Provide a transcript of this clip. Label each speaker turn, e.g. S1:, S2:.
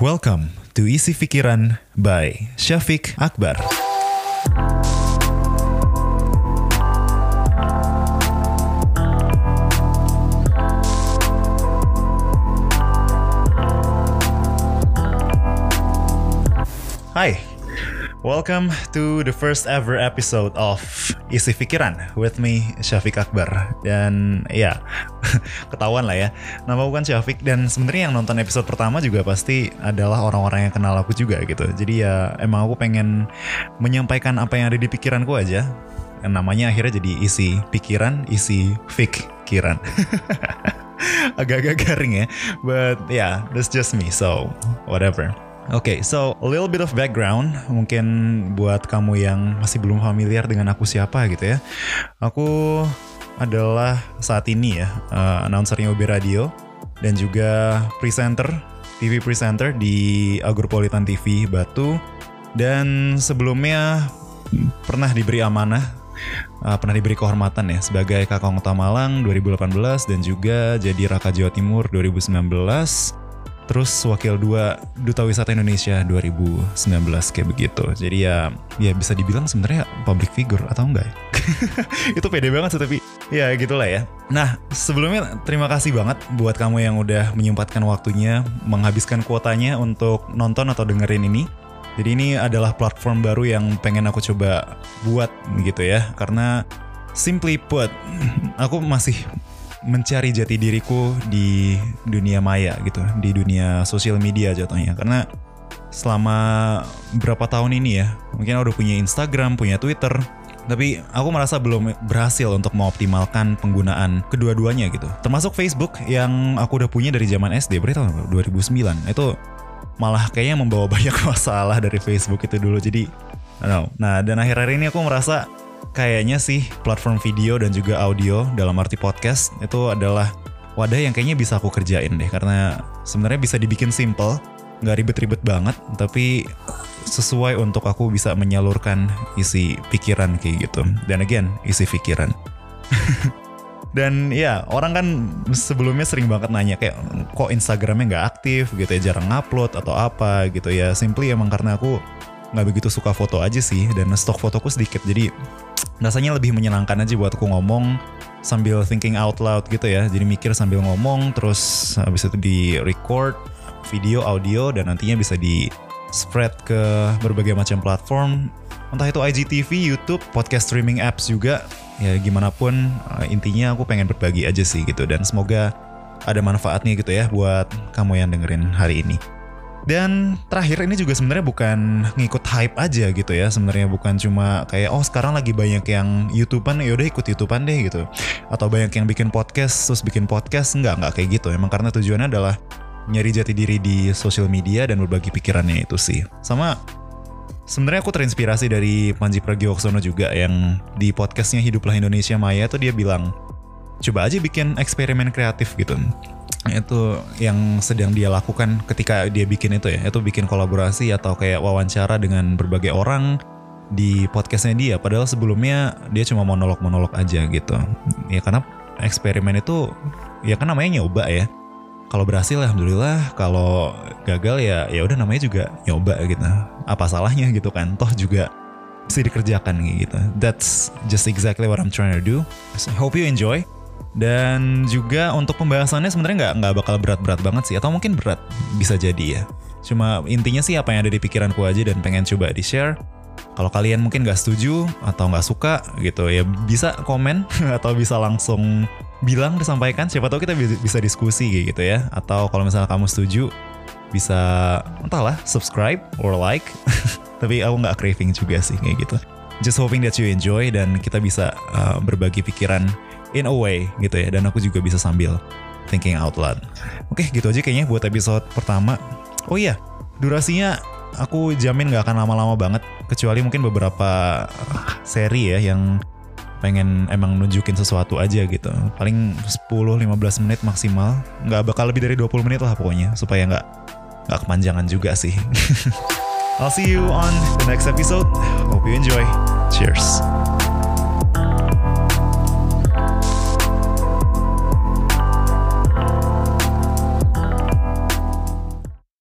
S1: Welcome to Isi Pikiran by Syafiq Akbar. Welcome to the first ever episode of Isi Pikiran with me Syafiq Akbar. Dan ya ketahuan lah ya. Nama aku kan Syafiq dan sebenarnya yang nonton episode pertama juga pasti adalah orang-orang yang kenal aku juga gitu. Jadi ya emang aku pengen menyampaikan apa yang ada di pikiranku aja. Yang namanya akhirnya jadi isi pikiran isi pikiran agak-agak garing ya but yeah that's just me so whatever Oke, okay, so a little bit of background. Mungkin buat kamu yang masih belum familiar dengan aku siapa gitu ya. Aku adalah saat ini ya uh, announcernya UB Radio dan juga presenter TV presenter di Agropolitan TV Batu. Dan sebelumnya pernah diberi amanah uh, pernah diberi kehormatan ya sebagai Kakang Kota Malang 2018 dan juga jadi Raka Jawa Timur 2019 terus wakil dua duta wisata Indonesia 2019 kayak begitu. Jadi ya ya bisa dibilang sebenarnya public figure atau enggak ya? itu pede banget sih tapi ya gitulah ya. Nah sebelumnya terima kasih banget buat kamu yang udah menyempatkan waktunya menghabiskan kuotanya untuk nonton atau dengerin ini. Jadi ini adalah platform baru yang pengen aku coba buat gitu ya. Karena simply put aku masih mencari jati diriku di dunia maya gitu, di dunia sosial media jatuhnya. Karena selama berapa tahun ini ya, mungkin udah punya Instagram, punya Twitter, tapi aku merasa belum berhasil untuk mengoptimalkan penggunaan kedua-duanya gitu. Termasuk Facebook yang aku udah punya dari zaman SD, berarti tahun 2009. Itu malah kayaknya membawa banyak masalah dari Facebook itu dulu. Jadi, I don't know. Nah, dan akhir-akhir ini aku merasa kayaknya sih platform video dan juga audio dalam arti podcast itu adalah wadah yang kayaknya bisa aku kerjain deh. Karena sebenarnya bisa dibikin simple nggak ribet-ribet banget tapi sesuai untuk aku bisa menyalurkan isi pikiran kayak gitu. Dan again isi pikiran. Dan ya orang kan sebelumnya sering banget nanya kayak kok Instagramnya nggak aktif? gitu ya jarang upload atau apa? gitu ya. Simply emang karena aku nggak begitu suka foto aja sih dan stok fotoku sedikit. Jadi rasanya lebih menyenangkan aja buat aku ngomong sambil thinking out loud gitu ya. Jadi mikir sambil ngomong terus habis itu di record video, audio dan nantinya bisa di spread ke berbagai macam platform. Entah itu IGTV, YouTube, podcast streaming apps juga. Ya gimana pun eh, intinya aku pengen berbagi aja sih gitu dan semoga ada manfaatnya gitu ya buat kamu yang dengerin hari ini. Dan terakhir ini juga sebenarnya bukan ngikut hype aja gitu ya. Sebenarnya bukan cuma kayak oh sekarang lagi banyak yang YouTubean ya udah ikut YouTubean deh gitu. Atau banyak yang bikin podcast terus bikin podcast enggak enggak kayak gitu. Emang karena tujuannya adalah nyari jati diri di sosial media dan berbagi pikirannya itu sih. Sama sebenarnya aku terinspirasi dari Panji Pragiwaksono juga yang di podcastnya Hiduplah Indonesia Maya tuh dia bilang coba aja bikin eksperimen kreatif gitu itu yang sedang dia lakukan ketika dia bikin itu ya. Itu bikin kolaborasi atau kayak wawancara dengan berbagai orang di podcastnya dia. Padahal sebelumnya dia cuma monolog-monolog aja gitu. Ya karena eksperimen itu ya kan namanya nyoba ya. Kalau berhasil alhamdulillah. Kalau gagal ya ya udah namanya juga nyoba gitu. Apa salahnya gitu kan? Toh juga bisa dikerjakan gitu. That's just exactly what I'm trying to do. So, hope you enjoy dan juga untuk pembahasannya sebenarnya nggak nggak bakal berat-berat banget sih atau mungkin berat bisa jadi ya. Cuma intinya sih apa yang ada di pikiranku aja dan pengen coba di share. Kalau kalian mungkin nggak setuju atau nggak suka gitu ya bisa komen atau bisa langsung bilang disampaikan. Siapa tahu kita bisa diskusi gitu ya. Atau kalau misalnya kamu setuju bisa entahlah subscribe or like. Tapi aku nggak craving juga sih kayak gitu. Just hoping that you enjoy dan kita bisa uh, berbagi pikiran in a way gitu ya dan aku juga bisa sambil thinking out loud. Oke, gitu aja kayaknya buat episode pertama. Oh iya, durasinya aku jamin gak akan lama-lama banget kecuali mungkin beberapa seri ya yang pengen emang nunjukin sesuatu aja gitu. Paling 10-15 menit maksimal. Nggak bakal lebih dari 20 menit lah pokoknya supaya nggak nggak kepanjangan juga sih. I'll see you on the next episode. Hope you enjoy. Cheers.